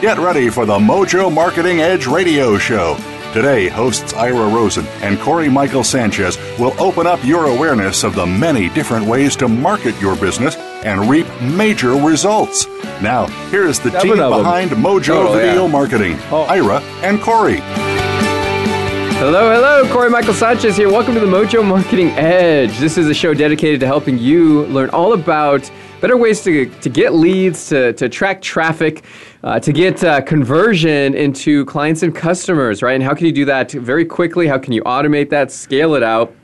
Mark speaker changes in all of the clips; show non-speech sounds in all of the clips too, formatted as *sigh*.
Speaker 1: Get ready for the Mojo Marketing Edge radio show. Today, hosts Ira Rosen and Corey Michael Sanchez will open up your awareness of the many different ways to market your business and reap major results. Now, here is the Seven team behind Mojo oh, Video yeah. Marketing oh. Ira and Corey.
Speaker 2: Hello, hello, Corey Michael Sanchez here. Welcome to the Mojo Marketing Edge. This is a show dedicated to helping you learn all about better ways to, to get leads, to, to track traffic, uh, to get uh, conversion into clients and customers, right? And how can you do that very quickly? How can you automate that, scale it out,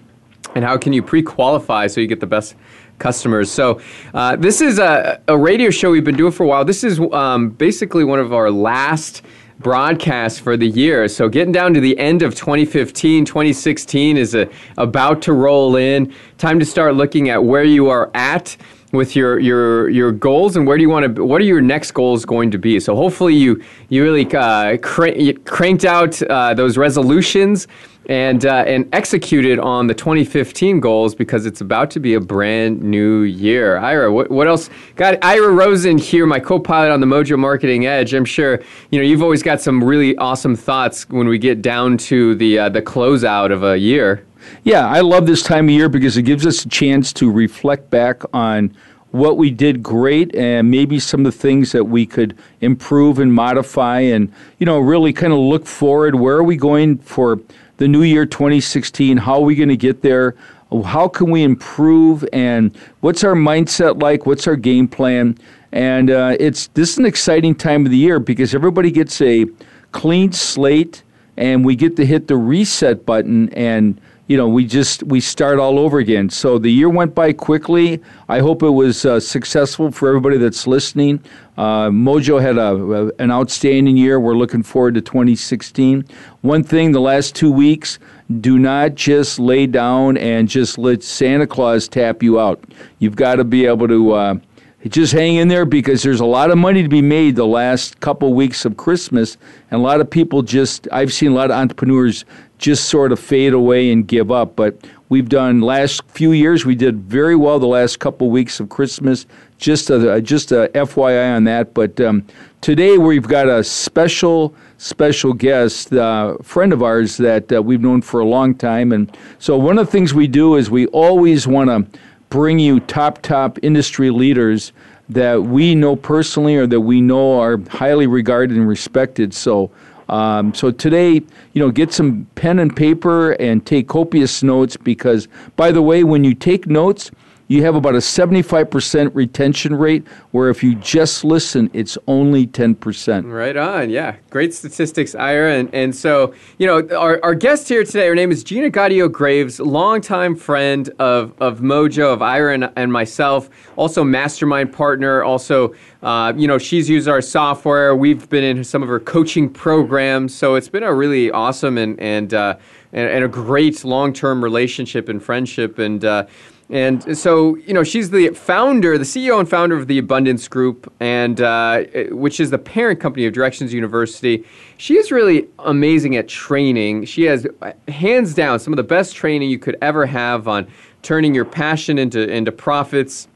Speaker 2: and how can you pre qualify so you get the best? Customers. So, uh, this is a, a, radio show we've been doing for a while. This is um, basically one of our last Broadcast for the year. So getting down to the end of 2015, 2016 is a, uh, about to roll in. Time to start looking at where you are at with your your your goals and where do you want to what are your next goals going to be so hopefully you you really uh, cranked out uh, those resolutions and uh, and executed on the 2015 goals because it's about to be a brand new year. Ira, what, what else? Got Ira Rosen here, my co-pilot on the Mojo Marketing Edge. I'm sure you know you've always got some really awesome thoughts when we get down to the uh, the closeout of a year.
Speaker 3: Yeah, I love this time of year because it gives us a chance to reflect back on what we did great and maybe some of the things that we could improve and modify and you know really kind of look forward where are we going for the new year 2016? How are we going to get there? How can we improve? And what's our mindset like? What's our game plan? And uh, it's this is an exciting time of the year because everybody gets a clean slate, and we get to hit the reset button and you know, we just we start all over again. So the year went by quickly. I hope it was uh, successful for everybody that's listening. Uh, Mojo had a, an outstanding year. We're looking forward to 2016. One thing, the last two weeks, do not just lay down and just let Santa Claus tap you out. You've got to be able to. Uh, just hang in there because there's a lot of money to be made the last couple weeks of Christmas, and a lot of people just I've seen a lot of entrepreneurs just sort of fade away and give up. But we've done last few years. We did very well the last couple weeks of Christmas. Just a just a FYI on that. But um, today we've got a special special guest, uh, friend of ours that uh, we've known for a long time. And so one of the things we do is we always want to bring you top top industry leaders that we know personally or that we know are highly regarded and respected. So um, so today, you know, get some pen and paper and take copious notes because, by the way, when you take notes, you have about a 75% retention rate, where if you just listen, it's only 10%.
Speaker 2: Right on. Yeah. Great statistics, Ira. And, and so, you know, our, our guest here today, her name is Gina Gaudio Graves, longtime friend of, of Mojo, of Ira, and, and myself, also mastermind partner, also uh, you know, she's used our software. We've been in some of her coaching programs, so it's been a really awesome and and uh, and, and, a great long term relationship and friendship. And uh, and so, you know, she's the founder, the CEO and founder of the Abundance Group, and uh, which is the parent company of Directions University. She is really amazing at training. She has, uh, hands down, some of the best training you could ever have on turning your passion into into profits.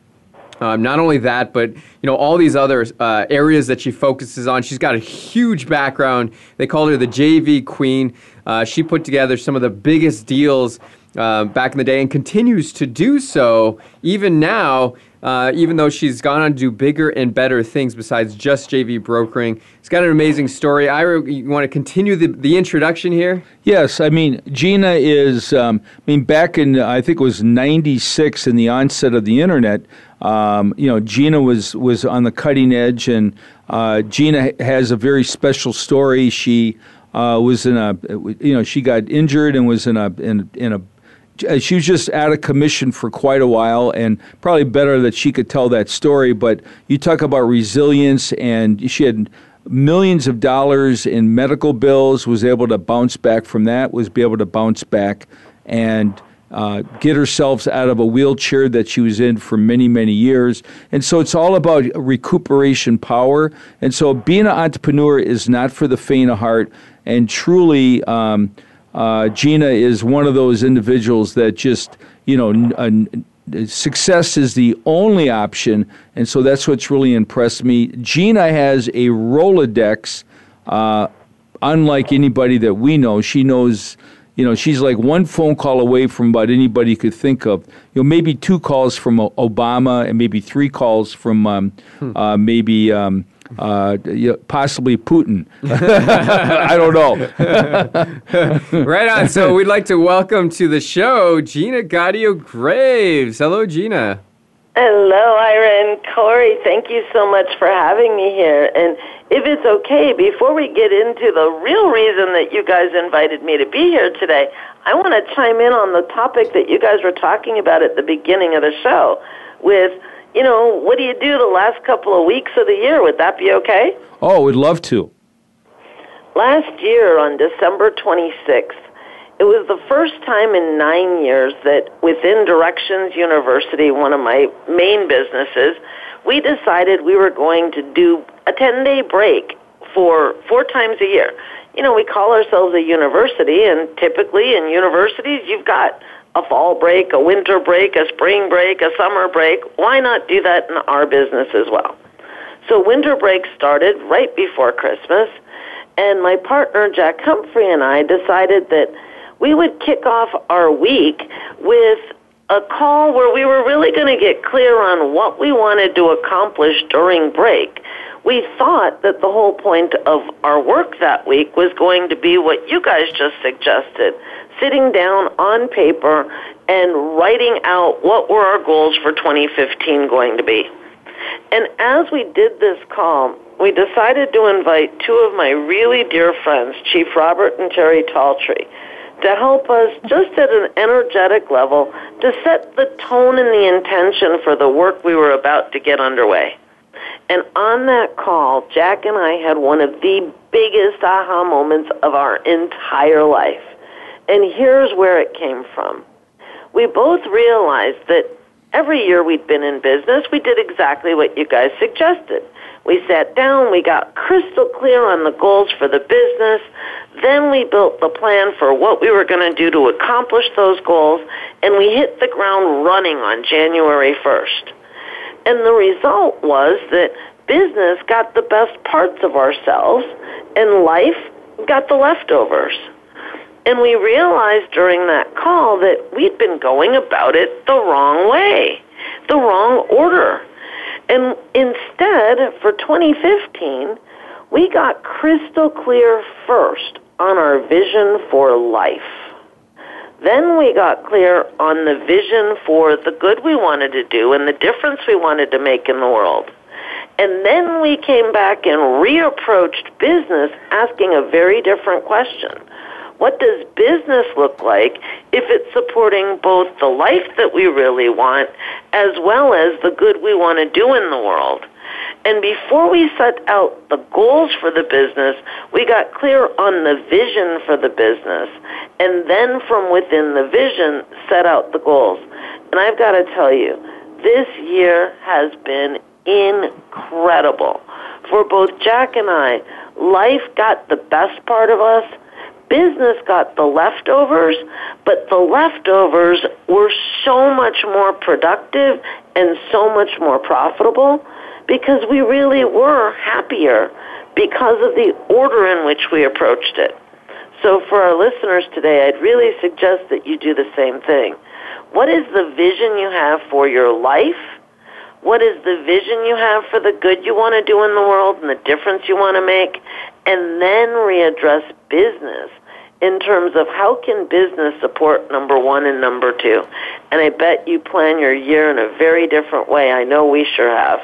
Speaker 2: Um, not only that, but you know all these other uh, areas that she focuses on. She's got a huge background. They call her the JV Queen. Uh, she put together some of the biggest deals uh, back in the day and continues to do so even now. Uh, even though she's gone on to do bigger and better things besides just JV brokering. It's got an amazing story. Ira, you want to continue the, the introduction here?
Speaker 3: Yes. I mean, Gina is, um, I mean, back in, I think it was 96 in the onset of the internet, um, you know, Gina was, was on the cutting edge, and uh, Gina has a very special story. She uh, was in a, you know, she got injured and was in a, in, in a uh, she was just out of commission for quite a while, and probably better that she could tell that story. But you talk about resilience, and she had millions of dollars in medical bills, was able to bounce back from that, was be able to bounce back and uh, get herself out of a wheelchair that she was in for many, many years. And so it's all about recuperation power. And so being an entrepreneur is not for the faint of heart. And truly, um, uh, Gina is one of those individuals that just, you know, n- uh, n- success is the only option. And so that's what's really impressed me. Gina has a Rolodex, uh, unlike anybody that we know. She knows. You know, she's like one phone call away from what anybody could think of. You know, maybe two calls from Obama and maybe three calls from um, hmm. uh, maybe um, uh, possibly Putin. *laughs* I don't
Speaker 2: know. *laughs* right on. So we'd like to welcome to the show Gina Gaudio Graves. Hello, Gina.
Speaker 4: Hello, Ira and Corey. Thank you so much for having me here. And if it's okay, before we get into the real reason that you guys invited me to be here today, I want to chime in on the topic that you guys were talking about at the beginning of the show with you know, what do you do the last couple of weeks of the year? Would that be okay?
Speaker 3: Oh, we'd love to.
Speaker 4: Last year on December 26th, it was the first time in nine years that within Directions University, one of my main businesses, we decided we were going to do a 10 day break for four times a year. You know, we call ourselves a university, and typically in universities, you've got a fall break, a winter break, a spring break, a summer break. Why not do that in our business as well? So winter break started right before Christmas, and my partner Jack Humphrey and I decided that we would kick off our week with a call where we were really going to get clear on what we wanted to accomplish during break. We thought that the whole point of our work that week was going to be what you guys just suggested sitting down on paper and writing out what were our goals for 2015 going to be. And as we did this call, we decided to invite two of my really dear friends, Chief Robert and Terry Talltree to help us just at an energetic level to set the tone and the intention for the work we were about to get underway. And on that call, Jack and I had one of the biggest aha moments of our entire life. And here's where it came from. We both realized that every year we'd been in business, we did exactly what you guys suggested. We sat down, we got crystal clear on the goals for the business, then we built the plan for what we were going to do to accomplish those goals, and we hit the ground running on January 1st. And the result was that business got the best parts of ourselves, and life got the leftovers. And we realized during that call that we'd been going about it the wrong way, the wrong order. And instead, for 2015, we got crystal clear first on our vision for life. Then we got clear on the vision for the good we wanted to do and the difference we wanted to make in the world. And then we came back and reapproached business asking a very different question. What does business look like if it's supporting both the life that we really want as well as the good we want to do in the world? And before we set out the goals for the business, we got clear on the vision for the business. And then from within the vision, set out the goals. And I've got to tell you, this year has been incredible. For both Jack and I, life got the best part of us business got the leftovers, but the leftovers were so much more productive and so much more profitable because we really were happier because of the order in which we approached it. So for our listeners today, I'd really suggest that you do the same thing. What is the vision you have for your life? what is the vision you have for the good you want to do in the world and the difference you want to make, and then readdress business in terms of how can business support number one and number two. And I bet you plan your year in a very different way. I know we sure have.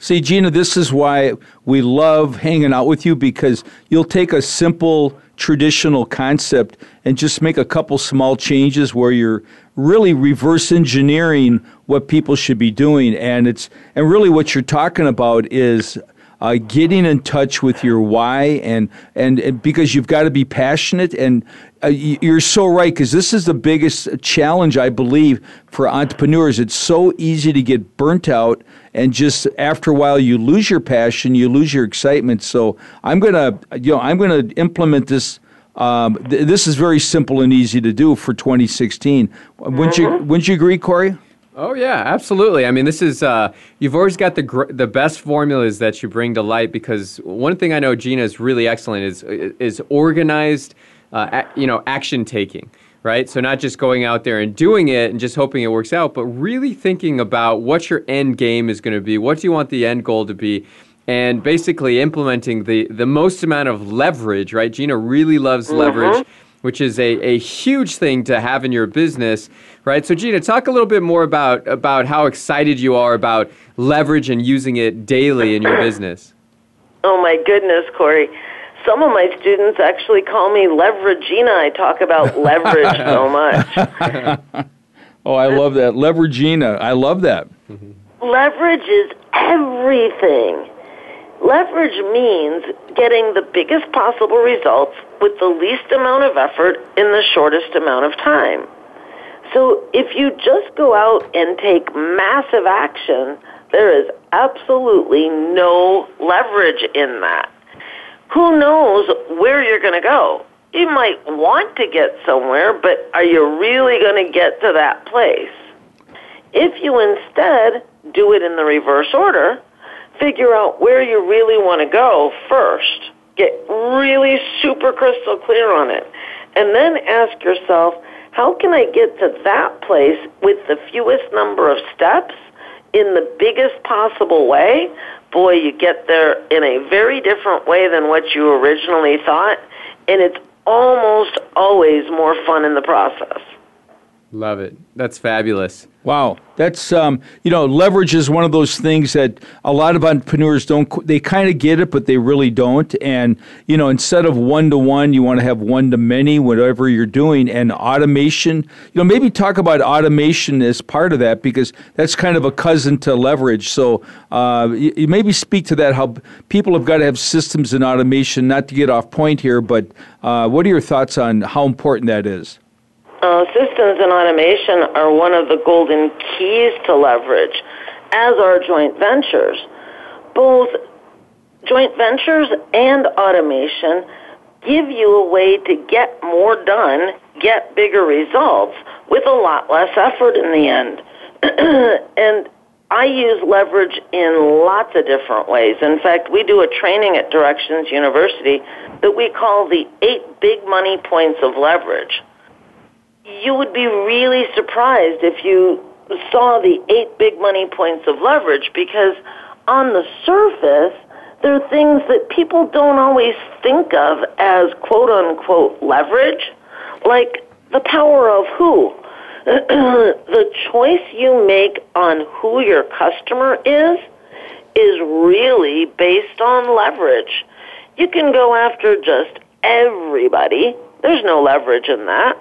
Speaker 3: See, Gina, this is why we love hanging out with you because you'll take a simple traditional concept and just make a couple small changes where you're really reverse engineering what people should be doing. And it's and really what you're talking about is uh, getting in touch with your why and, and, and because you've got to be passionate and uh, you're so right because this is the biggest challenge i believe for entrepreneurs it's so easy to get burnt out and just after a while you lose your passion you lose your excitement so i'm going to you know i'm going to implement this um, th- this is very simple and easy to do for 2016 mm-hmm. wouldn't you mm-hmm. wouldn't you agree corey
Speaker 2: Oh yeah, absolutely. I mean, this is uh, you've always got the gr- the best formulas that you bring to light because one thing I know Gina is really excellent is is organized, uh, a- you know, action taking. Right, so not just going out there and doing it and just hoping it works out, but really thinking about what your end game is going to be. What do you want the end goal to be? And basically implementing the the most amount of leverage. Right, Gina really loves mm-hmm. leverage which is a, a huge thing to have in your business, right? So, Gina, talk a little bit more about, about how excited you are about leverage and using it daily in your business.
Speaker 4: Oh, my goodness, Corey. Some of my students actually call me Leverage Gina. I talk about *laughs* leverage so much. oh,
Speaker 3: I love that. Leveragina. I love that.
Speaker 4: Leverage is everything. Leverage means getting the biggest possible results with the least amount of effort in the shortest amount of time. So if you just go out and take massive action, there is absolutely no leverage in that. Who knows where you're going to go? You might want to get somewhere, but are you really going to get to that place? If you instead do it in the reverse order, figure out where you really want to go first. Get really super crystal clear on it. And then ask yourself, how can I get to that place with the fewest number of steps in the biggest possible way? Boy, you get there in a very different way than what you originally thought, and it's almost always more fun in the process.
Speaker 2: Love it. That's fabulous.
Speaker 3: Wow, that's um, you know, leverage is one of those things that a lot of entrepreneurs don't. They kind of get it, but they really don't. And you know, instead of one to one, you want to have one to many, whatever you're doing. And automation, you know, maybe talk about automation as part of that because that's kind of a cousin to leverage. So uh, you, you maybe speak to that. How people have got to have systems and automation. Not to get off point here, but uh, what are your thoughts on how important that is?
Speaker 4: Uh, systems and automation are one of the golden keys to leverage, as are joint ventures. Both joint ventures and automation give you a way to get more done, get bigger results with a lot less effort in the end. *clears throat* and I use leverage in lots of different ways. In fact, we do a training at Directions University that we call the eight big money points of leverage you would be really surprised if you saw the eight big money points of leverage because on the surface, there are things that people don't always think of as quote unquote leverage, like the power of who. *clears throat* the choice you make on who your customer is is really based on leverage. You can go after just everybody. There's no leverage in that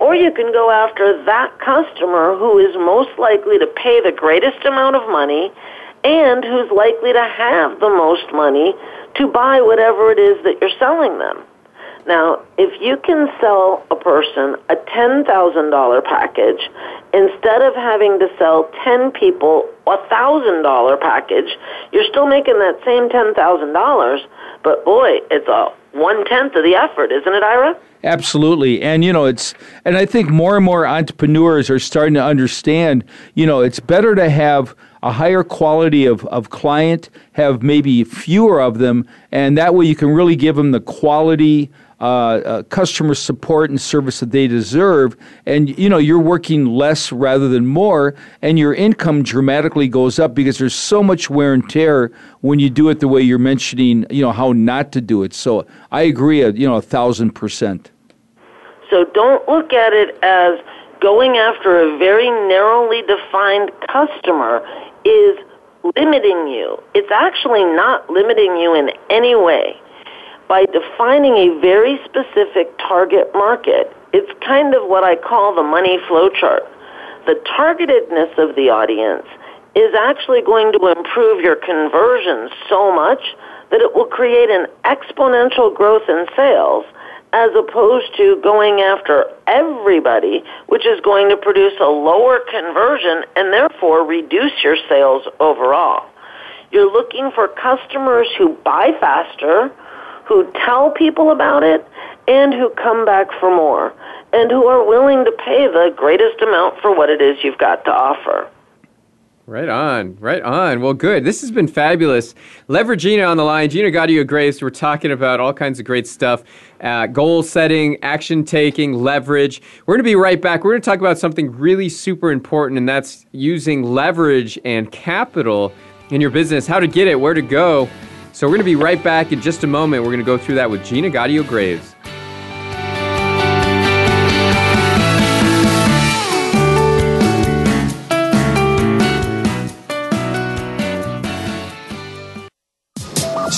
Speaker 4: or you can go after that customer who is most likely to pay the greatest amount of money and who's likely to have the most money to buy whatever it is that you're selling them. Now, if you can sell a person a $10,000 package instead of having to sell 10 people a $1,000 package, you're still making that same $10,000, but boy, it's a one tenth of the effort, isn't it, Ira?
Speaker 3: Absolutely. And, you know, it's, and I think more and more entrepreneurs are starting to understand, you know, it's better to have a higher quality of, of client, have maybe fewer of them, and that way you can really give them the quality. Uh, uh, customer support and service that they deserve and you know you're working less rather than more and your income dramatically goes up because there's so much wear and tear when you do it the way you're mentioning you know how not to do it so i agree you know a thousand percent
Speaker 4: so don't look at it as going after a very narrowly defined customer is limiting you. It's actually not limiting you in any way. By defining a very specific target market, it's kind of what I call the money flow chart. The targetedness of the audience is actually going to improve your conversion so much that it will create an exponential growth in sales as opposed to going after everybody, which is going to produce a lower conversion and therefore reduce your sales overall. You're looking for customers who buy faster, who tell people about it, and who come back for more, and who are willing to pay the greatest amount for what it is you've got to offer.
Speaker 2: Right on, right on. Well, good. This has been fabulous. Lever Gina on the line. Gina Gaudio Graves. We're talking about all kinds of great stuff uh, goal setting, action taking, leverage. We're going to be right back. We're going to talk about something really super important, and that's using leverage and capital in your business, how to get it, where to go. So, we're going to be right back in just a moment. We're going to go through that with Gina Gaudio Graves.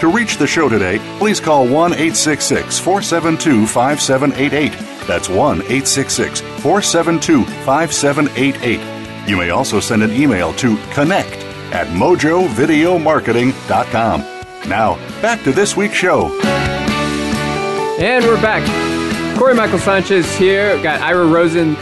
Speaker 1: To reach the show today, please call 1 866 472 5788. That's 1 866 472 5788. You may also send an email to connect at mojovideomarketing.com. Now, back to this week's show.
Speaker 2: And we're back. Corey Michael Sanchez here. We've got Ira Rosen.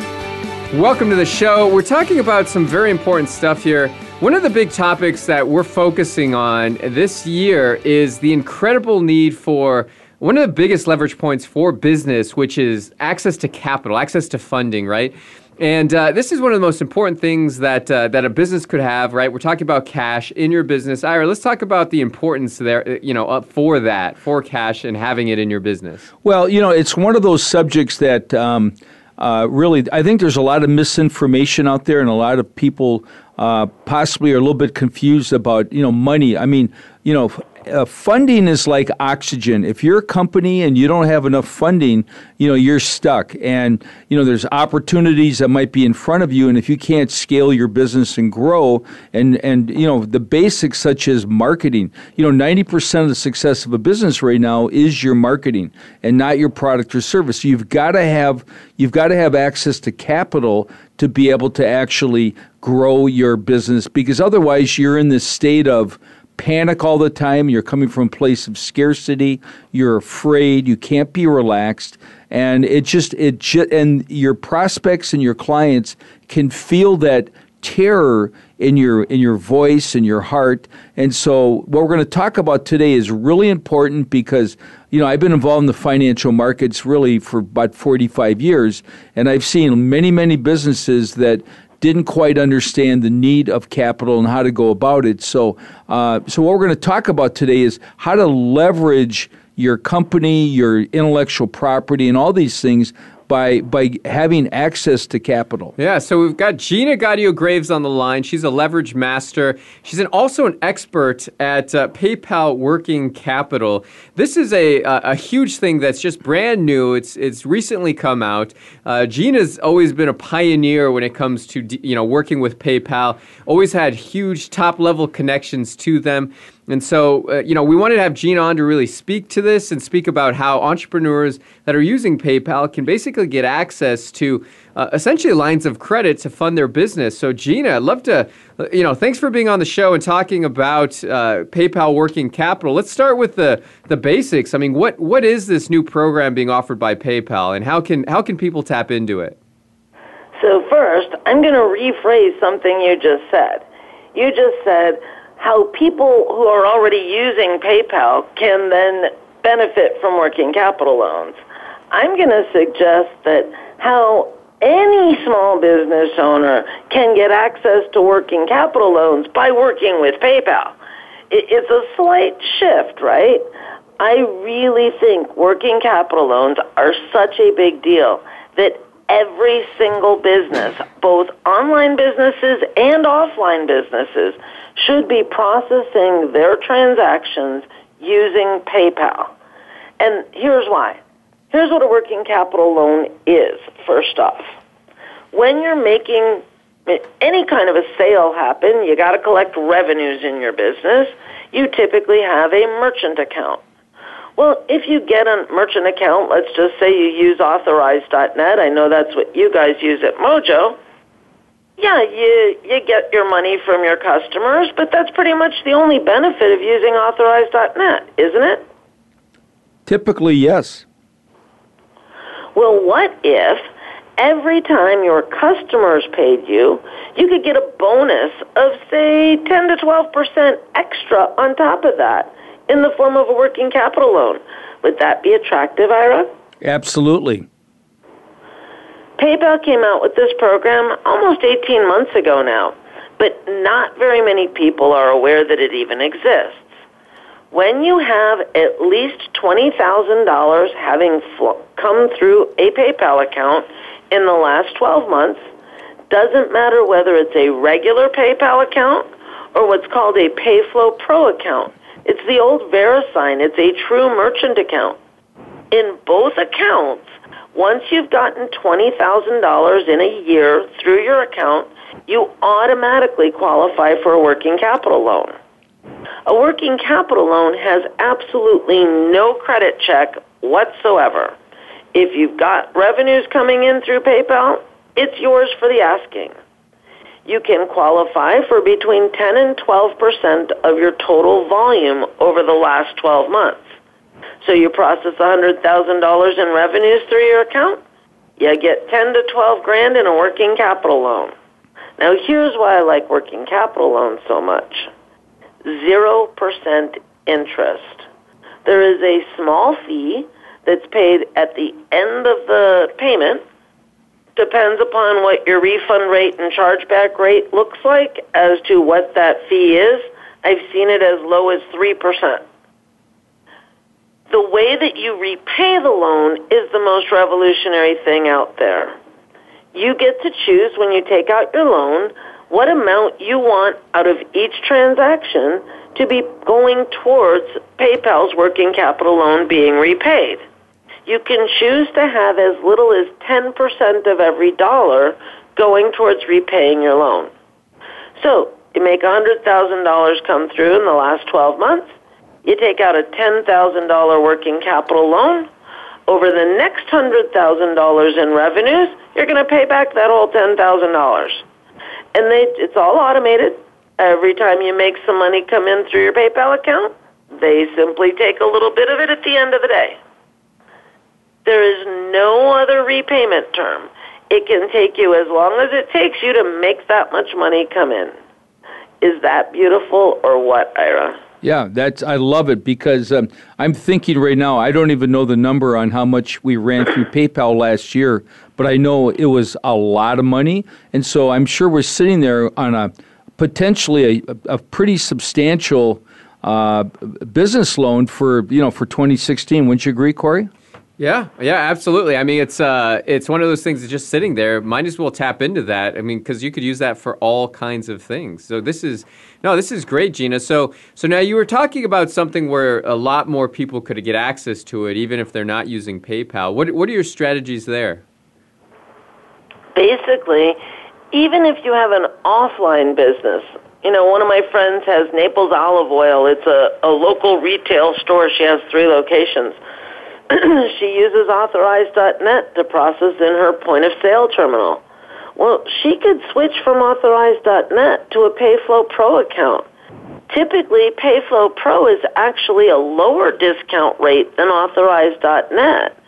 Speaker 2: Welcome to the show. We're talking about some very important stuff here. One of the big topics that we're focusing on this year is the incredible need for one of the biggest leverage points for business, which is access to capital, access to funding, right? And uh, this is one of the most important things that uh, that a business could have, right? We're talking about cash in your business, Ira. Let's talk about the importance there, you know, uh, for that, for cash and having it in your business.
Speaker 3: Well, you know, it's one of those subjects that. Um, uh, really, I think there's a lot of misinformation out there, and a lot of people uh, possibly are a little bit confused about you know money. I mean, you know, uh, funding is like oxygen. If you're a company and you don't have enough funding, you know, you're stuck. And, you know, there's opportunities that might be in front of you. And if you can't scale your business and grow, and, and you know, the basics such as marketing, you know, 90% of the success of a business right now is your marketing and not your product or service. So you've got to have, you've got to have access to capital to be able to actually grow your business because otherwise you're in this state of, panic all the time. You're coming from a place of scarcity. You're afraid. You can't be relaxed. And it just, it just, and your prospects and your clients can feel that terror in your in your voice and your heart. And so what we're going to talk about today is really important because you know, I've been involved in the financial markets really for about 45 years and I've seen many many businesses that didn't quite understand the need of capital and how to go about it. So, uh, so what we're going to talk about today is how to leverage your company, your intellectual property, and all these things by by having access to capital.
Speaker 2: Yeah, so we've got Gina Gaudio Graves on the line. She's a leverage master. She's an, also an expert at uh, PayPal working capital. This is a, a, a huge thing that's just brand new. It's it's recently come out. Uh, Gina's always been a pioneer when it comes to you know working with PayPal. Always had huge top level connections to them. And so, uh, you know, we wanted to have Gina on to really speak to this and speak about how entrepreneurs that are using PayPal can basically get access to uh, essentially lines of credit to fund their business. So, Gina, I'd love to, uh, you know, thanks for being on the show and talking about uh, PayPal working capital. Let's start with the the basics. I mean, what what is this new program being offered by PayPal, and how can how can people tap into it?
Speaker 4: So, first, I'm going to rephrase something you just said. You just said how people who are already using PayPal can then benefit from working capital loans. I'm going to suggest that how any small business owner can get access to working capital loans by working with PayPal. It's a slight shift, right? I really think working capital loans are such a big deal that every single business, both online businesses and offline businesses, should be processing their transactions using PayPal. And here's why. Here's what a working capital loan is, first off. When you're making any kind of a sale happen, you got to collect revenues in your business. You typically have a merchant account. Well, if you get a merchant account, let's just say you use authorize.net. I know that's what you guys use at Mojo. Yeah, you you get your money from your customers, but that's pretty much the only benefit of using authorize.net, isn't it?
Speaker 3: Typically, yes.
Speaker 4: Well, what if every time your customers paid you, you could get a bonus of say 10 to 12% extra on top of that in the form of a working capital loan? Would that be attractive, Ira?
Speaker 3: Absolutely.
Speaker 4: PayPal came out with this program almost 18 months ago now, but not very many people are aware that it even exists. When you have at least $20,000 having fl- come through a PayPal account in the last 12 months, doesn't matter whether it's a regular PayPal account or what's called a Payflow Pro account. It's the old VeriSign. It's a true merchant account. In both accounts, once you've gotten $20,000 in a year through your account, you automatically qualify for a working capital loan. A working capital loan has absolutely no credit check whatsoever. If you've got revenues coming in through PayPal, it's yours for the asking. You can qualify for between 10 and 12 percent of your total volume over the last 12 months. So you process $100,000 in revenues through your account, you get 10 to 12 grand in a working capital loan. Now here's why I like working capital loans so much. 0% interest. There is a small fee that's paid at the end of the payment. Depends upon what your refund rate and chargeback rate looks like as to what that fee is. I've seen it as low as 3% the way that you repay the loan is the most revolutionary thing out there. You get to choose when you take out your loan what amount you want out of each transaction to be going towards PayPal's working capital loan being repaid. You can choose to have as little as 10% of every dollar going towards repaying your loan. So, you make $100,000 come through in the last 12 months, you take out a $10,000 working capital loan. Over the next $100,000 in revenues, you're going to pay back that whole $10,000. And they, it's all automated. Every time you make some money come in through your PayPal account, they simply take a little bit of it at the end of the day. There is no other repayment term. It can take you as long as it takes you to make that much money come in. Is that beautiful or what, Ira?
Speaker 3: Yeah, that's I love it because um, I'm thinking right now. I don't even know the number on how much we ran through PayPal last year, but I know it was a lot of money, and so I'm sure we're sitting there on a potentially a, a pretty substantial uh, business loan for you know for 2016. Wouldn't you agree, Corey?
Speaker 2: Yeah, yeah, absolutely. I mean, it's uh, it's one of those things that's just sitting there. Might as well tap into that. I mean, because you could use that for all kinds of things. So this is no, this is great, Gina. So so now you were talking about something where a lot more people could get access to it, even if they're not using PayPal. What what are your strategies there?
Speaker 4: Basically, even if you have an offline business, you know, one of my friends has Naples Olive Oil. It's a, a local retail store. She has three locations *clears throat* she uses Authorize.net to process in her point of sale terminal. Well, she could switch from Authorize.net to a Payflow Pro account. Typically, Payflow Pro is actually a lower discount rate than Authorize.net.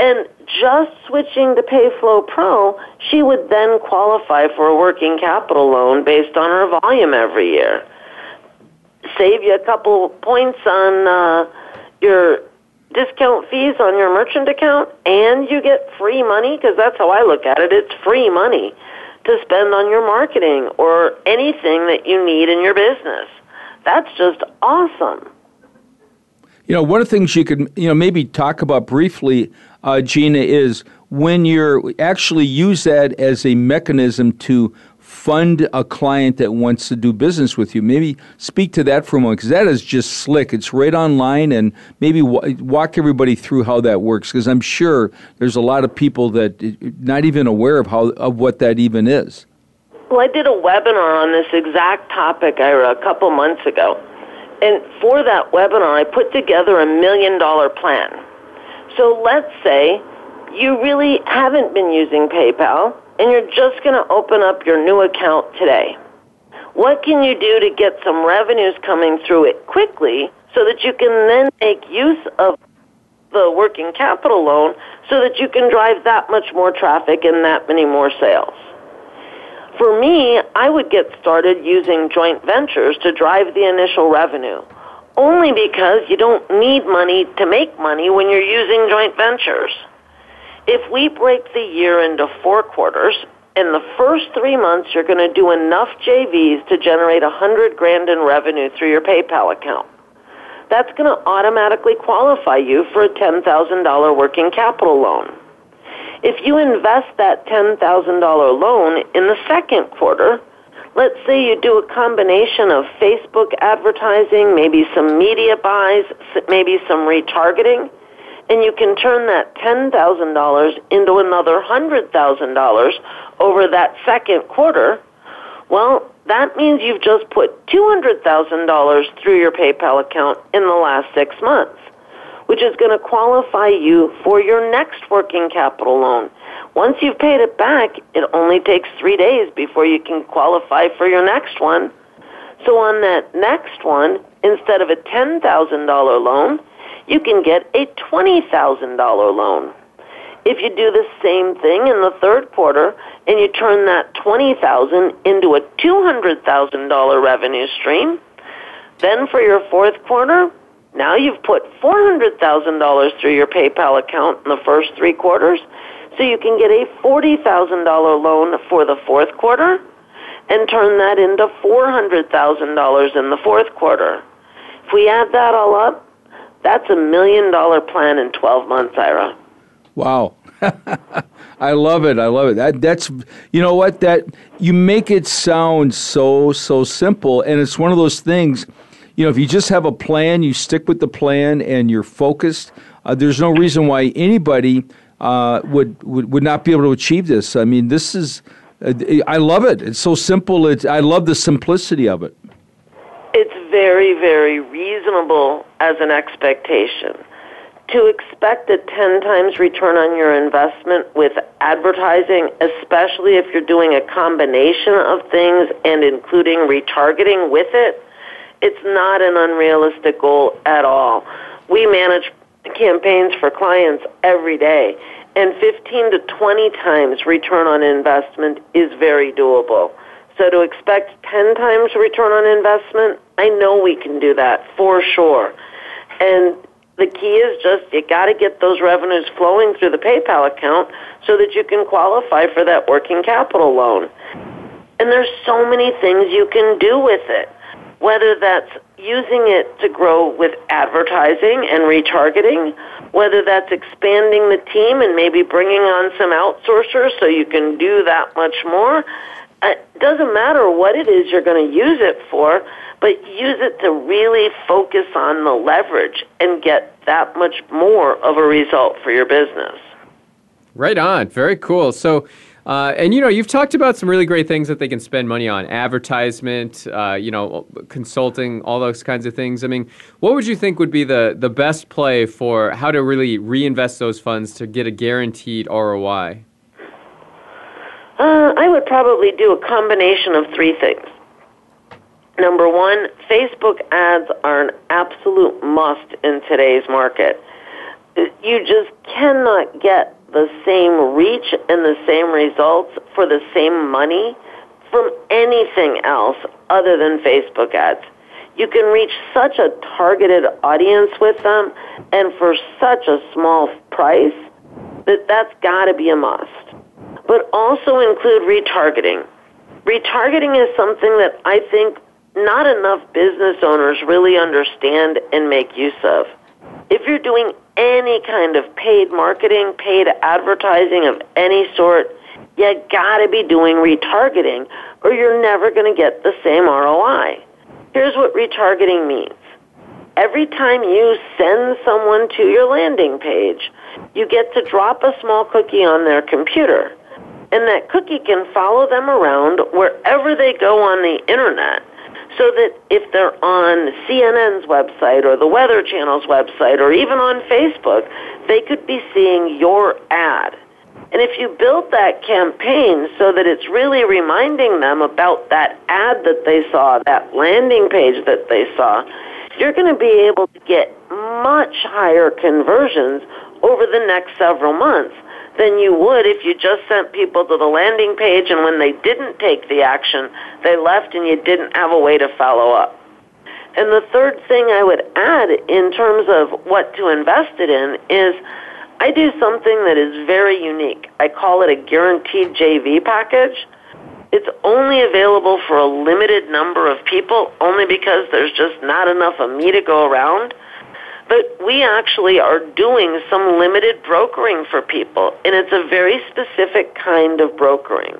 Speaker 4: And just switching to Payflow Pro, she would then qualify for a working capital loan based on her volume every year. Save you a couple points on uh, your discount fees on your merchant account and you get free money because that's how I look at it. It's free money to spend on your marketing or anything that you need in your business. That's just awesome.
Speaker 3: You know, one of the things you could, you know, maybe talk about briefly, uh, Gina, is when you're actually use that as a mechanism to fund a client that wants to do business with you. Maybe speak to that for a moment because that is just slick. It's right online, and maybe w- walk everybody through how that works because I'm sure there's a lot of people that eh, not even aware of how of what that even is.
Speaker 4: Well, I did a webinar on this exact topic, Ira, a couple months ago. And for that webinar, I put together a million dollar plan. So let's say you really haven't been using PayPal and you're just going to open up your new account today. What can you do to get some revenues coming through it quickly so that you can then make use of the working capital loan so that you can drive that much more traffic and that many more sales? For me, I would get started using joint ventures to drive the initial revenue only because you don't need money to make money when you're using joint ventures if we break the year into four quarters, in the first three months, you're going to do enough JVs to generate a hundred grand in revenue through your PayPal account. That's going to automatically qualify you for a $10,000 working capital loan. If you invest that $10,000 loan in the second quarter, let's say you do a combination of Facebook advertising, maybe some media buys, maybe some retargeting, and you can turn that $10,000 into another $100,000 over that second quarter, well, that means you've just put $200,000 through your PayPal account in the last six months, which is going to qualify you for your next working capital loan. Once you've paid it back, it only takes three days before you can qualify for your next one. So on that next one, instead of a $10,000 loan, you can get a $20,000 loan. If you do the same thing in the third quarter and you turn that 20,000 into a $200,000 revenue stream, then for your fourth quarter, now you've put $400,000 through your PayPal account in the first three quarters, so you can get a $40,000 loan for the fourth quarter and turn that into $400,000 in the fourth quarter. If we add that all up, that's a million dollar plan in 12 months, Ira. Wow.
Speaker 3: *laughs* I love it. I love it. That, that's you know what that you make it sound so so simple and it's one of those things you know if you just have a plan, you stick with the plan and you're focused, uh, there's no reason why anybody uh, would, would would not be able to achieve this. I mean, this is uh, I love it. It's so simple.
Speaker 4: It's, I
Speaker 3: love the simplicity of it
Speaker 4: very, very reasonable as an expectation. To expect a 10 times return on your investment with advertising, especially if you're doing a combination of things and including retargeting with it, it's not an unrealistic goal at all. We manage campaigns for clients every day, and 15 to 20 times return on investment is very doable. So to expect 10 times return on investment, I know we can do that for sure. And the key is just you got to get those revenues flowing through the PayPal account so that you can qualify for that working capital loan. And there's so many things you can do with it, whether that's using it to grow with advertising and retargeting, whether that's expanding the team and maybe bringing on some outsourcers so you can do that much more uh, it doesn't matter what it is you're going to use it for, but use it to really focus on the leverage and get that much more of a result for your business.
Speaker 2: Right on. Very cool. So, uh, and you know, you've talked about some really great things that they can spend money on advertisement, uh, you know, consulting, all those kinds of things. I mean, what would you think would be the, the best play for how to really reinvest those funds to get a guaranteed ROI?
Speaker 4: Uh, I would probably do a combination of three things. Number one, Facebook ads are an absolute must in today's market. You just cannot get the same reach and the same results for the same money from anything else other than Facebook ads. You can reach such a targeted audience with them and for such a small price that that's got to be a must but also include retargeting. Retargeting is something that I think not enough business owners really understand and make use of. If you're doing any kind of paid marketing, paid advertising of any sort, you gotta be doing retargeting or you're never gonna get the same ROI. Here's what retargeting means. Every time you send someone to your landing page, you get to drop a small cookie on their computer and that cookie can follow them around wherever they go on the internet so that if they're on CNN's website or the Weather Channel's website or even on Facebook, they could be seeing your ad. And if you build that campaign so that it's really reminding them about that ad that they saw, that landing page that they saw, you're going to be able to get much higher conversions over the next several months than you would if you just sent people to the landing page and when they didn't take the action, they left and you didn't have a way to follow up. And the third thing I would add in terms of what to invest it in is I do something that is very unique. I call it a guaranteed JV package. It's only available for a limited number of people only because there's just not enough of me to go around but we actually are doing some limited brokering for people, and it's a very specific kind of brokering.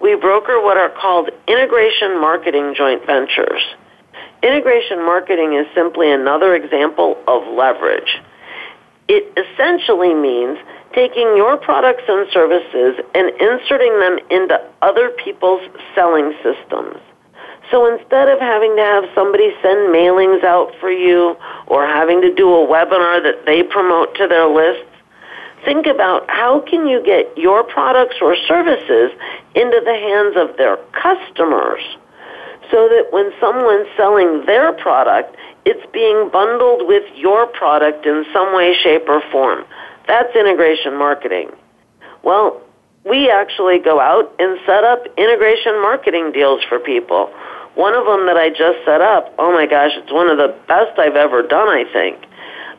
Speaker 4: We broker what are called integration marketing joint ventures. Integration marketing is simply another example of leverage. It essentially means taking your products and services and inserting them into other people's selling systems. So instead of having to have somebody send mailings out for you or having to do a webinar that they promote to their lists, think about how can you get your products or services into the hands of their customers so that when someone's selling their product, it's being bundled with your product in some way, shape, or form. That's integration marketing. Well, we actually go out and set up integration marketing deals for people one of them that I just set up, oh my gosh, it's one of the best I've ever done, I think.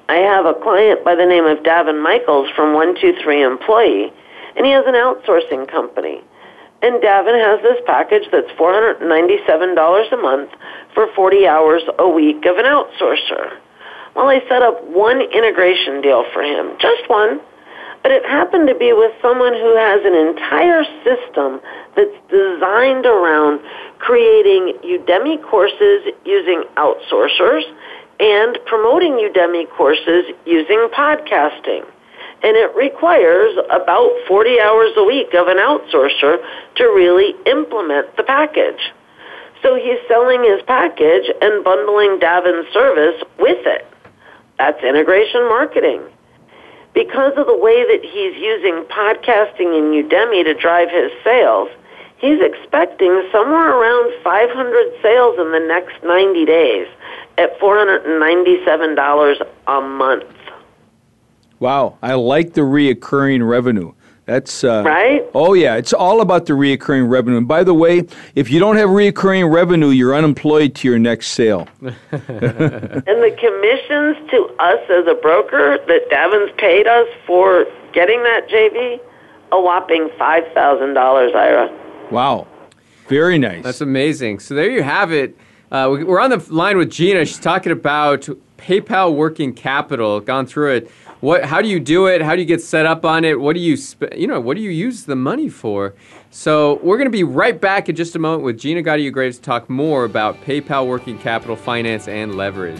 Speaker 4: I have a client by the name of Daven Michaels from 123 Employee, and he has an outsourcing company. And Daven has this package that's $497 a month for 40 hours a week of an outsourcer. Well, I set up one integration deal for him, just one but it happened to be with someone who has an entire system that's designed around creating Udemy courses using outsourcers and promoting Udemy courses using podcasting. And it requires about 40 hours a week of an outsourcer to really implement the package. So he's selling his package and bundling Daven's service with it. That's integration marketing because of the way that he's using podcasting and Udemy to drive his sales, he's expecting somewhere around 500 sales in the next 90 days at $497 a month.
Speaker 3: Wow, I like the reoccurring revenue.
Speaker 4: That's uh, right.
Speaker 3: Oh yeah, it's all about the reoccurring revenue. And by the way, if you don't have reoccurring revenue, you're unemployed to your next sale. *laughs* and
Speaker 4: the commissions to us as a broker that Daven's paid us for getting that JV, a whopping five thousand dollars, Ira.
Speaker 3: Wow, very nice.
Speaker 2: That's amazing. So there you have it. Uh, we're on the line with Gina. She's talking about PayPal working capital. Gone through it what how do you do it how do you get set up on it what do you sp- you know what do you use the money for so we're going to be right back in just a moment with gina gaudio graves to talk more about paypal working capital finance and leverage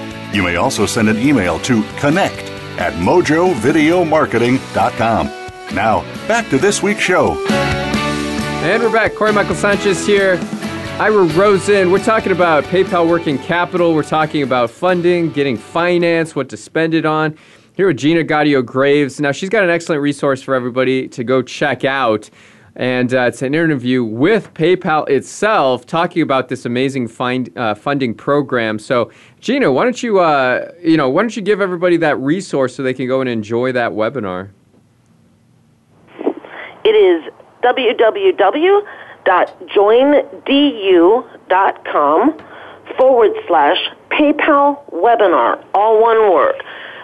Speaker 5: you may also send an email to connect at mojovideomarketing.com. Now, back to this week's show.
Speaker 2: And we're back. Corey Michael Sanchez here. Ira Rosen. We're talking about PayPal working capital. We're talking about funding, getting finance, what to spend it on. Here with Gina Gaudio Graves. Now, she's got an excellent resource for everybody to go check out. And uh, it's an interview with PayPal itself talking about this amazing find, uh, funding program. So, Gina, why don't you, uh, you know, why don't you give everybody that resource so they can go and enjoy that webinar?
Speaker 4: It is www.joindu.com forward slash PayPal webinar, all one word.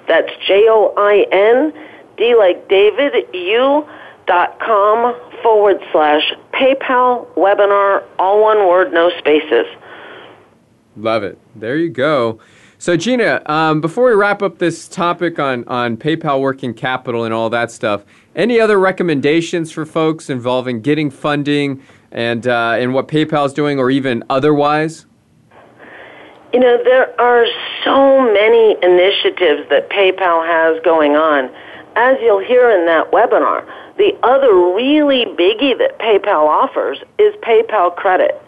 Speaker 4: That's J O I N D like David U dot com forward slash PayPal webinar, all one word, no spaces.
Speaker 2: Love it. There you go. So, Gina, um, before we wrap up this topic on, on PayPal working capital and all that stuff, any other recommendations for folks involving getting funding and, uh, and what PayPal's doing or even otherwise?
Speaker 4: You know, there are so many initiatives that PayPal has going on. As you'll hear in that webinar, the other really biggie that PayPal offers is PayPal credit.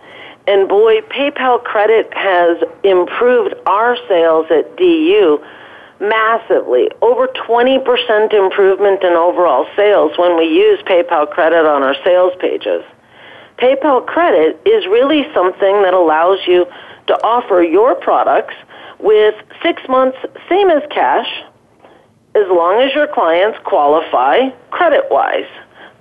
Speaker 4: And boy, PayPal credit has improved our sales at DU massively. Over 20% improvement in overall sales when we use PayPal credit on our sales pages. PayPal credit is really something that allows you to offer your products with six months, same as cash, as long as your clients qualify credit wise.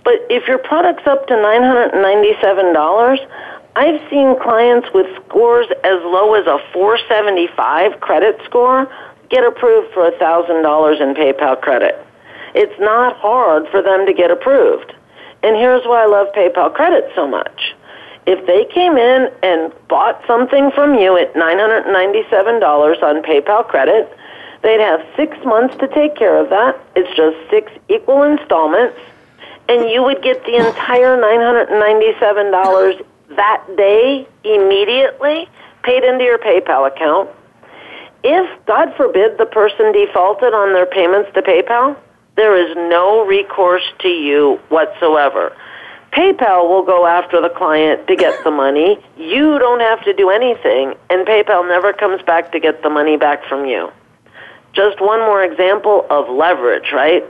Speaker 4: But if your product's up to $997, I've seen clients with scores as low as a 475 credit score get approved for $1,000 in PayPal credit. It's not hard for them to get approved. And here's why I love PayPal credit so much. If they came in and bought something from you at $997 on PayPal credit, They'd have six months to take care of that. It's just six equal installments, and you would get the entire $997 that day immediately paid into your PayPal account. If, God forbid, the person defaulted on their payments to PayPal, there is no recourse to you whatsoever. PayPal will go after the client to get the money. You don't have to do anything, and PayPal never comes back to get the money back from you just one more example of leverage, right?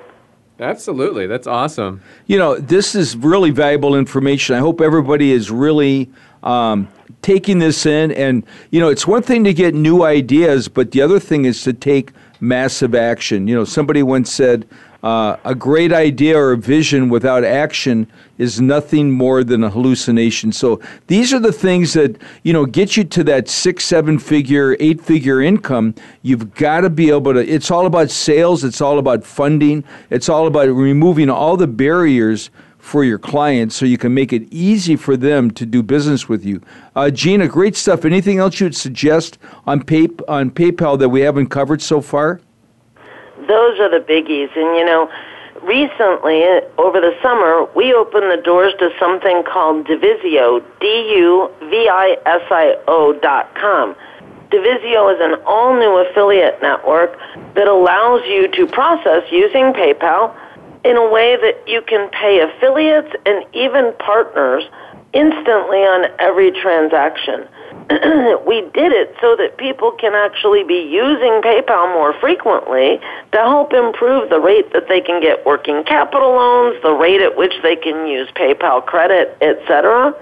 Speaker 2: Absolutely. That's awesome.
Speaker 3: You know, this is really valuable information. I hope everybody is really um, taking this in. And, you know, it's one thing to get new ideas, but the other thing is to take massive action. You know, somebody once said, uh, a great idea or a vision without action is nothing more than a hallucination. So these are the things that you know get you to that six, seven figure, eight figure income. You've got to be able to. It's all about sales. It's all about funding. It's all about removing all the barriers for your clients so you can make it easy for them to do business with you. Uh, Gina, great stuff. Anything else you'd suggest on pay- on PayPal that we haven't covered so far?
Speaker 4: those are the biggies. And you know, recently over the summer, we opened the doors to something called Duvisio, D-U-V-I-S-I-O dot com. Duvisio is an all-new affiliate network that allows you to process using PayPal in a way that you can pay affiliates and even partners instantly on every transaction. *clears throat* we did it so that people can actually be using PayPal more frequently to help improve the rate that they can get working capital loans, the rate at which they can use PayPal credit, etc.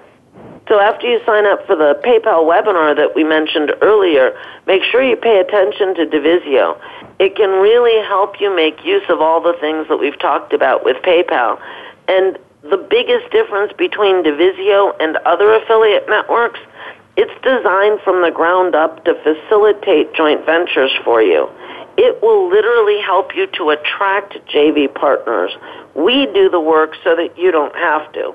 Speaker 4: So after you sign up for the PayPal webinar that we mentioned earlier, make sure you pay attention to Divisio. It can really help you make use of all the things that we've talked about with PayPal. And the biggest difference between Divisio and other affiliate networks – it's designed from the ground up to facilitate joint ventures for you. It will literally help you to attract JV partners. We do the work so that you don't have to.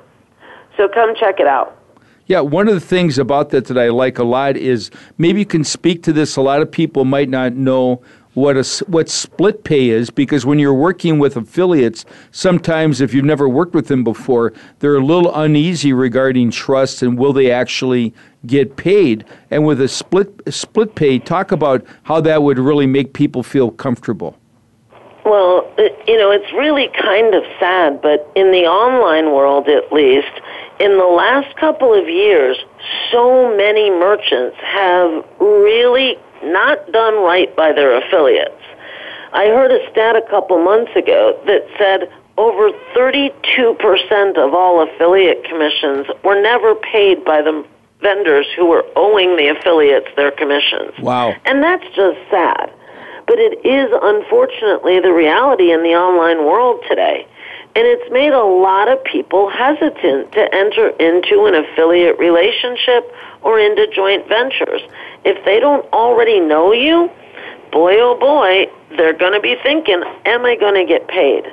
Speaker 4: So come check it out.
Speaker 3: Yeah, one of the things about that that I like a lot is maybe you can speak to this. A lot of people might not know what a, what split pay is because when you're working with affiliates, sometimes if you've never worked with them before, they're a little uneasy regarding trust and will they actually get paid. And with a split split pay, talk about how that would really make people feel comfortable.
Speaker 4: Well, it, uh, you know, it's really kind of sad, but in the online world at least, in the last couple of years, so many merchants have really not done right by their affiliates. I heard a stat a couple months ago that said over 32% of all affiliate commissions were never paid by the vendors who were owing the affiliates their commissions.
Speaker 3: Wow.
Speaker 4: And that's just sad. But it is unfortunately the reality in the online world today. And it's made a lot of people hesitant to enter into an affiliate relationship or into joint ventures. If they don't already know you, boy oh boy, they're going to be thinking, am I going to get paid?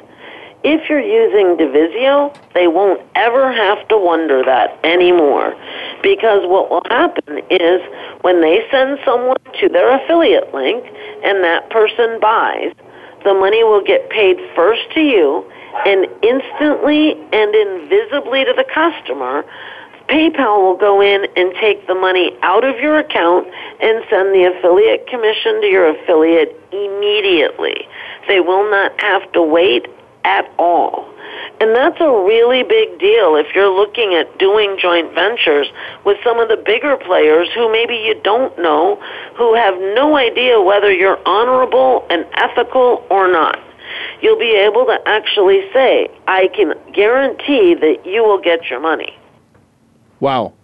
Speaker 4: If you're using Duvisio, they won't ever have to wonder that anymore. Because what will happen is when they send someone to their affiliate link and that person buys, the money will get paid first to you and instantly and invisibly to the customer, PayPal will go in and take the money out of your account and send the affiliate commission to your affiliate immediately. They will not have to wait at all. And that's a really big deal if you're looking at doing joint ventures with some of the bigger players who maybe you don't know, who have no idea whether you're honorable and ethical or not you'll be able to actually say, I can guarantee that you will get your money.
Speaker 3: Wow.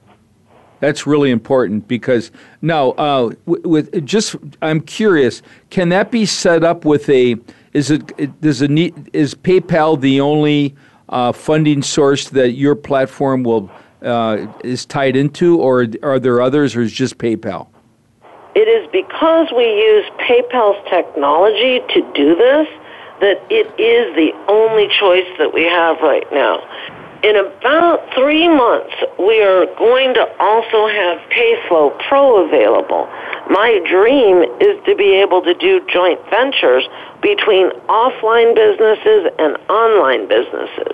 Speaker 3: That's really important because now, uh, with just I'm curious, can that be set up with a? Is it does a need, is PayPal the only uh, funding source that your platform will uh, is tied into, or are there others, or is just PayPal?
Speaker 4: It is because we use PayPal's technology to do this that it is the only choice that we have right now. In about three months, we are going to also have Payflow Pro available. My dream is to be able to do joint ventures between offline businesses and online businesses.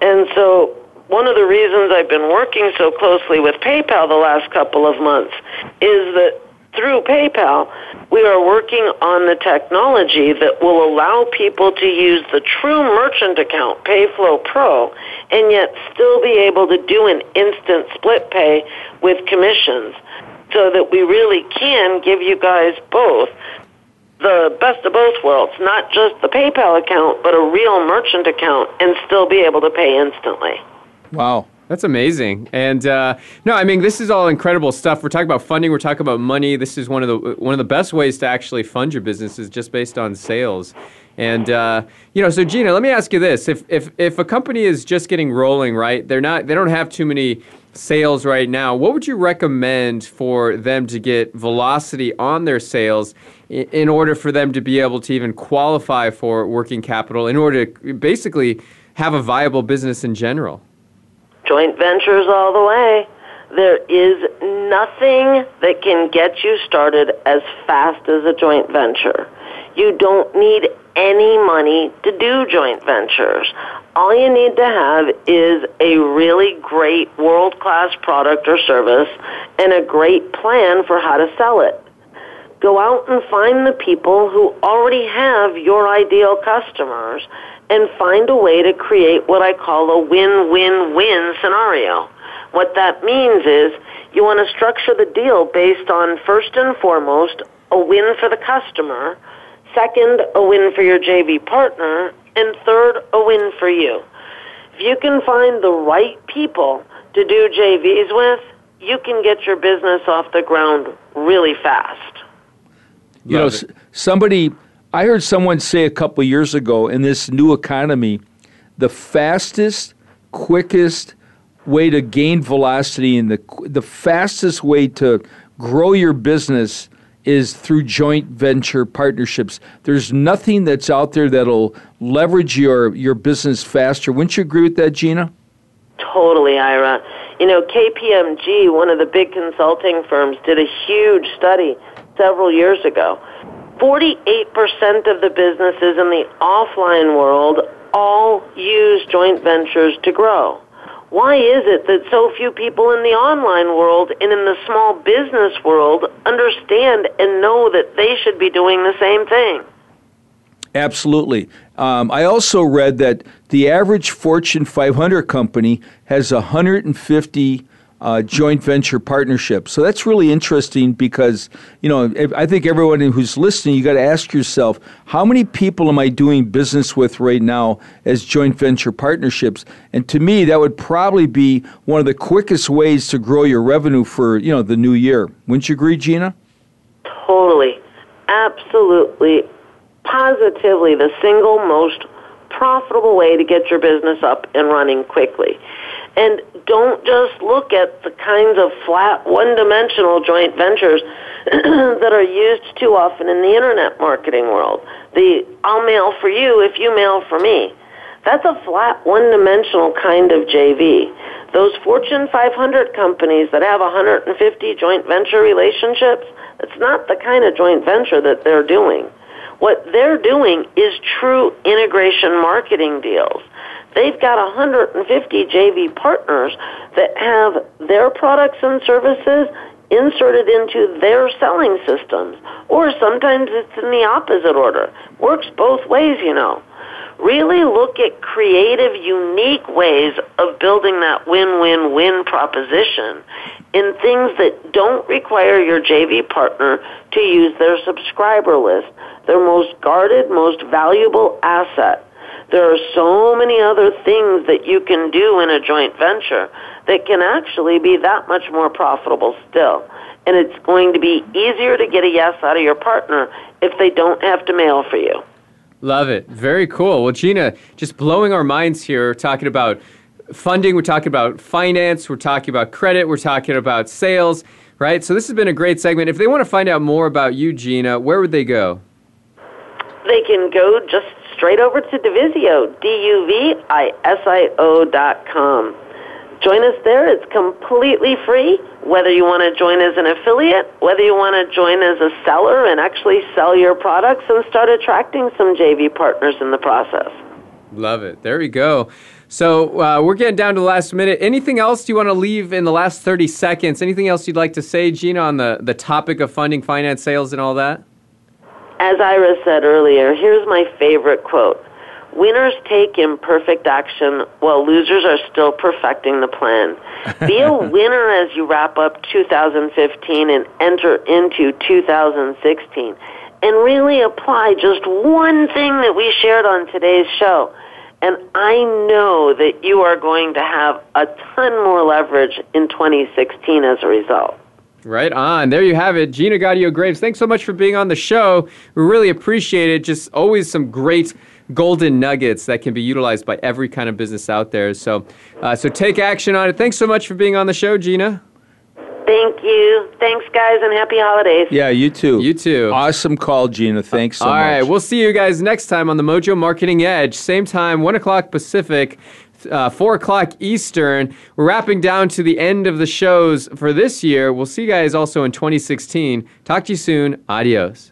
Speaker 4: And so one of the reasons I've been working so closely with PayPal the last couple of months is that through PayPal, we are working on the technology that will allow people to use the true merchant account, Payflow Pro, and yet still be able to do an instant split pay with commissions so that we really can give you guys both the best of both worlds, not just the PayPal account, but a real merchant account and still be able to pay instantly.
Speaker 2: Wow. That's amazing. And uh, no, I mean this is all incredible stuff. We're talking about funding. We're talking about money. This is one of the one of the best ways to actually fund your business is just based on sales. And uh, you know, so Gina, let me ask you this: if if if a company is just getting rolling, right? They're not. They don't have too many sales right now. What would you recommend for them to get velocity on their sales in, in order for them to be able to even qualify for working capital? In order to basically have a viable business in general
Speaker 4: joint ventures all the way. There is nothing that can get you started as fast as a joint venture. You don't need any money to do joint ventures. All you need to have is a really great world class product or service and a great plan for how to sell it. Go out and find the people who already have your ideal customers and find a way to create what I call a win-win-win scenario. What that means is you want to structure the deal based on first and foremost a win for the customer, second, a win for your JV partner, and third, a win for you. If you can find the right people to do JVs with, you can get your business off the ground really fast.
Speaker 3: You know, somebody I heard someone say a couple years ago in this new economy, the fastest, quickest way to gain velocity and the the fastest way to grow your business is through joint venture partnerships. There's nothing that's out there that'll leverage your your business faster. Wouldn't you agree with that, Gina?
Speaker 4: Totally, Ira. You know, KPMG, one of the big consulting firms, did a huge study several years ago 48% of the businesses in the offline world all use joint ventures to grow. Why is it that so few people in the online world and in the small business world understand and know that they should be doing the same thing?
Speaker 3: Absolutely. Um, I also read that the average Fortune 500 company has 150 uh, joint venture partnerships. So that's really interesting because you know if, I think everyone who's listening, you got to ask yourself, how many people am I doing business with right now as joint venture partnerships? And to me, that would probably be one of the quickest ways to grow your revenue for you know the new year. Wouldn't you agree, Gina?
Speaker 4: Totally, absolutely, positively, the single most profitable way to get your business up and running quickly. And don't just look at the kinds of flat, one dimensional joint ventures *clears throat* that are used too often in the internet marketing world. The I'll mail for you if you mail for me. That's a flat, one dimensional kind of JV. Those Fortune 500 companies that have 150 joint venture relationships, it's not the kind of joint venture that they're doing. What they're doing is true integration marketing deals They've got 150 JV partners that have their products and services inserted into their selling systems. Or sometimes it's in the opposite order. Works both ways, you know. Really look at creative, unique ways of building that win-win-win proposition in things that don't require your JV partner to use their subscriber list, their most guarded, most valuable asset. There are so many other things that you can do in a joint venture that can actually be that much more profitable still. And it's going to be easier to get a yes out of your partner if they don't have to mail for you.
Speaker 2: Love it. Very cool. Well, Gina, just blowing our minds here talking about funding, we're talking about finance, we're talking about credit, we're talking about sales, right? So this has been a great segment. If they want to find out more about you, Gina, where would they go?
Speaker 4: They can go just straight over to Duvisio, D-U-V-I-S-I-O dot com. Join us there. It's completely free, whether you want to join as an affiliate, whether you want to join as a seller and actually sell your products and start attracting some JV partners in the process.
Speaker 2: Love it. There we go. So uh, we're getting down to the last minute. Anything else you want to leave in the last 30 seconds? Anything else you'd like to say, Gina, on the, the topic of funding, finance, sales, and all that?
Speaker 4: As Ira said earlier, here's my favorite quote. Winners take imperfect action while losers are still perfecting the plan. Be a *laughs* winner as you wrap up 2015 and enter into 2016. And really apply just one thing that we shared on today's show. And I know that you are going to have a ton more leverage in 2016 as a result.
Speaker 2: Right on. There you have it. Gina Gaudio Graves, thanks so much for being on the show. We really appreciate it. Just always some great golden nuggets that can be utilized by every kind of business out there. So, uh, so take action on it. Thanks so much for being on the show,
Speaker 4: Gina. Thank you. Thanks, guys, and happy holidays.
Speaker 3: Yeah, you too.
Speaker 2: You too.
Speaker 3: Awesome call, Gina. Thanks so All
Speaker 2: much.
Speaker 3: All
Speaker 2: right, we'll see you guys next time on the Mojo Marketing Edge. Same time, 1 o'clock Pacific uh, 4 o'clock Eastern. We're wrapping down to the end of the shows for this year. We'll see you guys also in 2016. Talk to you soon. Adios.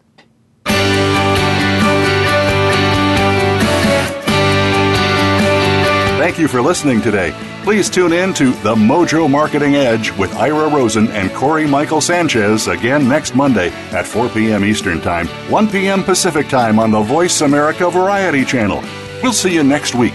Speaker 5: Thank you for listening today. Please tune in to The Mojo Marketing Edge with Ira Rosen and Corey Michael Sanchez again next Monday at 4 p.m. Eastern Time, 1 p.m. Pacific Time on the Voice America Variety Channel. We'll see you next week.